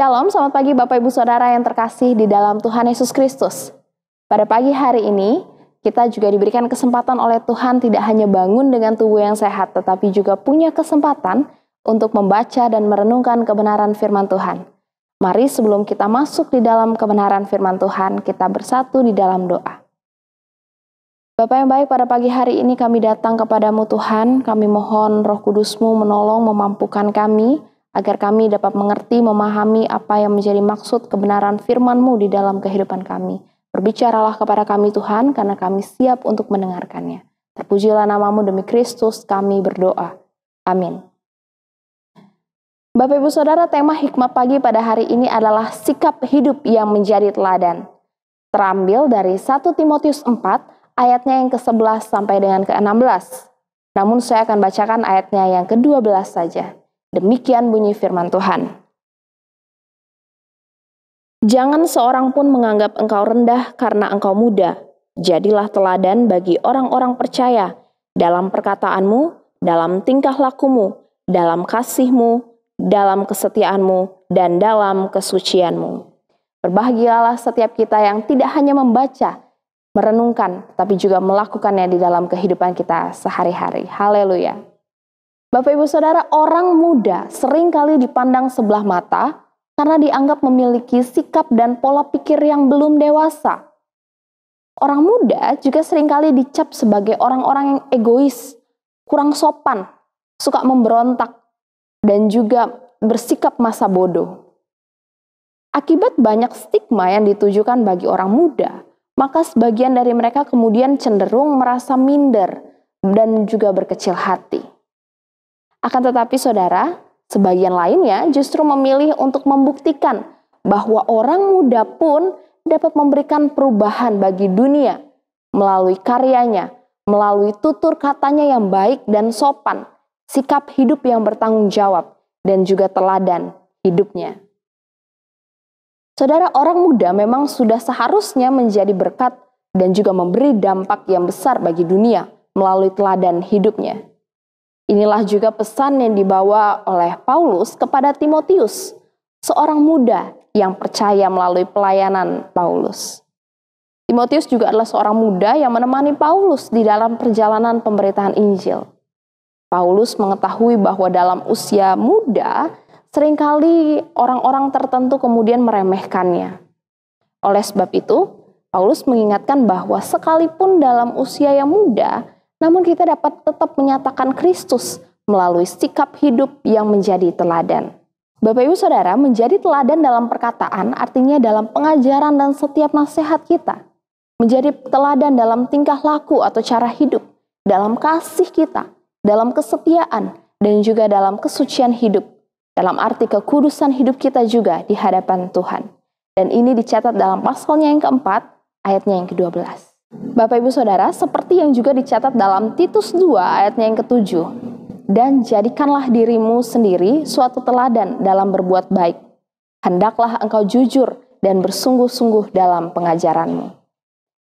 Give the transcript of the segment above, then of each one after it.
Shalom, selamat pagi Bapak Ibu Saudara yang terkasih di dalam Tuhan Yesus Kristus. Pada pagi hari ini, kita juga diberikan kesempatan oleh Tuhan tidak hanya bangun dengan tubuh yang sehat, tetapi juga punya kesempatan untuk membaca dan merenungkan kebenaran firman Tuhan. Mari sebelum kita masuk di dalam kebenaran firman Tuhan, kita bersatu di dalam doa. Bapak yang baik, pada pagi hari ini kami datang kepadamu Tuhan, kami mohon roh kudusmu menolong memampukan kami, agar kami dapat mengerti, memahami apa yang menjadi maksud kebenaran firman-Mu di dalam kehidupan kami. Berbicaralah kepada kami Tuhan, karena kami siap untuk mendengarkannya. Terpujilah namamu demi Kristus, kami berdoa. Amin. Bapak Ibu Saudara, tema hikmah pagi pada hari ini adalah sikap hidup yang menjadi teladan. Terambil dari 1 Timotius 4, ayatnya yang ke-11 sampai dengan ke-16. Namun saya akan bacakan ayatnya yang ke-12 saja. Demikian bunyi firman Tuhan. Jangan seorang pun menganggap engkau rendah karena engkau muda. Jadilah teladan bagi orang-orang percaya dalam perkataanmu, dalam tingkah lakumu, dalam kasihmu, dalam kesetiaanmu, dan dalam kesucianmu. Berbahagialah setiap kita yang tidak hanya membaca, merenungkan, tapi juga melakukannya di dalam kehidupan kita sehari-hari. Haleluya! Bapak Ibu Saudara, orang muda sering kali dipandang sebelah mata karena dianggap memiliki sikap dan pola pikir yang belum dewasa. Orang muda juga sering kali dicap sebagai orang-orang yang egois, kurang sopan, suka memberontak, dan juga bersikap masa bodoh. Akibat banyak stigma yang ditujukan bagi orang muda, maka sebagian dari mereka kemudian cenderung merasa minder dan juga berkecil hati. Akan tetapi saudara, sebagian lainnya justru memilih untuk membuktikan bahwa orang muda pun dapat memberikan perubahan bagi dunia melalui karyanya, melalui tutur katanya yang baik dan sopan, sikap hidup yang bertanggung jawab, dan juga teladan hidupnya. Saudara, orang muda memang sudah seharusnya menjadi berkat dan juga memberi dampak yang besar bagi dunia melalui teladan hidupnya. Inilah juga pesan yang dibawa oleh Paulus kepada Timotius, seorang muda yang percaya melalui pelayanan Paulus. Timotius juga adalah seorang muda yang menemani Paulus di dalam perjalanan pemberitaan Injil. Paulus mengetahui bahwa dalam usia muda, sering kali orang-orang tertentu kemudian meremehkannya. Oleh sebab itu, Paulus mengingatkan bahwa sekalipun dalam usia yang muda, namun kita dapat tetap menyatakan Kristus melalui sikap hidup yang menjadi teladan. Bapak Ibu Saudara, menjadi teladan dalam perkataan artinya dalam pengajaran dan setiap nasihat kita. Menjadi teladan dalam tingkah laku atau cara hidup, dalam kasih kita, dalam kesetiaan, dan juga dalam kesucian hidup. Dalam arti kekudusan hidup kita juga di hadapan Tuhan. Dan ini dicatat dalam pasalnya yang keempat, ayatnya yang ke-12. Bapak Ibu Saudara, seperti yang juga dicatat dalam Titus 2 ayatnya yang ketujuh, dan jadikanlah dirimu sendiri suatu teladan dalam berbuat baik. Hendaklah engkau jujur dan bersungguh-sungguh dalam pengajaranmu.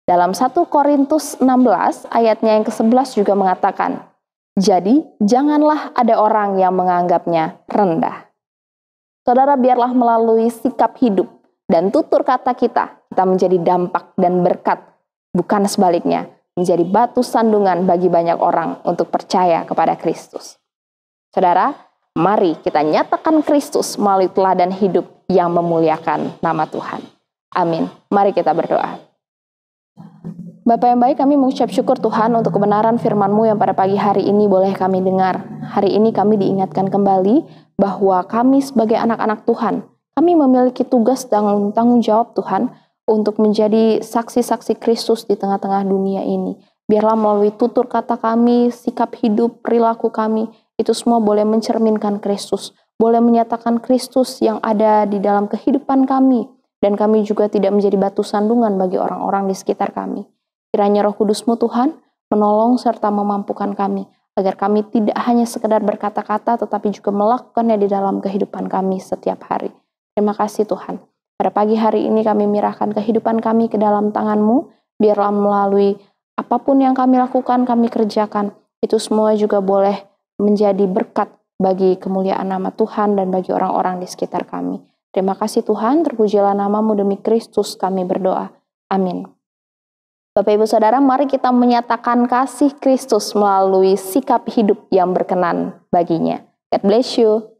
Dalam 1 Korintus 16 ayatnya yang ke-11 juga mengatakan, Jadi janganlah ada orang yang menganggapnya rendah. Saudara biarlah melalui sikap hidup dan tutur kata kita, kita menjadi dampak dan berkat bukan sebaliknya, menjadi batu sandungan bagi banyak orang untuk percaya kepada Kristus. Saudara, mari kita nyatakan Kristus melalui teladan hidup yang memuliakan nama Tuhan. Amin. Mari kita berdoa. Bapak yang baik, kami mengucap syukur Tuhan untuk kebenaran firman-Mu yang pada pagi hari ini boleh kami dengar. Hari ini kami diingatkan kembali bahwa kami sebagai anak-anak Tuhan, kami memiliki tugas dan tanggung jawab Tuhan untuk menjadi saksi-saksi Kristus di tengah-tengah dunia ini. Biarlah melalui tutur kata kami, sikap hidup, perilaku kami, itu semua boleh mencerminkan Kristus, boleh menyatakan Kristus yang ada di dalam kehidupan kami, dan kami juga tidak menjadi batu sandungan bagi orang-orang di sekitar kami. Kiranya roh kudusmu Tuhan menolong serta memampukan kami, agar kami tidak hanya sekedar berkata-kata, tetapi juga melakukannya di dalam kehidupan kami setiap hari. Terima kasih Tuhan. Pada pagi hari ini kami menyerahkan kehidupan kami ke dalam tanganmu, biarlah melalui apa pun yang kami lakukan, kami kerjakan, itu semua juga boleh menjadi berkat bagi kemuliaan nama Tuhan dan bagi orang-orang di sekitar kami. Terima kasih Tuhan, terpujilah namamu demi Kristus kami berdoa. Amin. Bapak Ibu Saudara, mari kita menyatakan kasih Kristus melalui sikap hidup yang berkenan baginya. God bless you.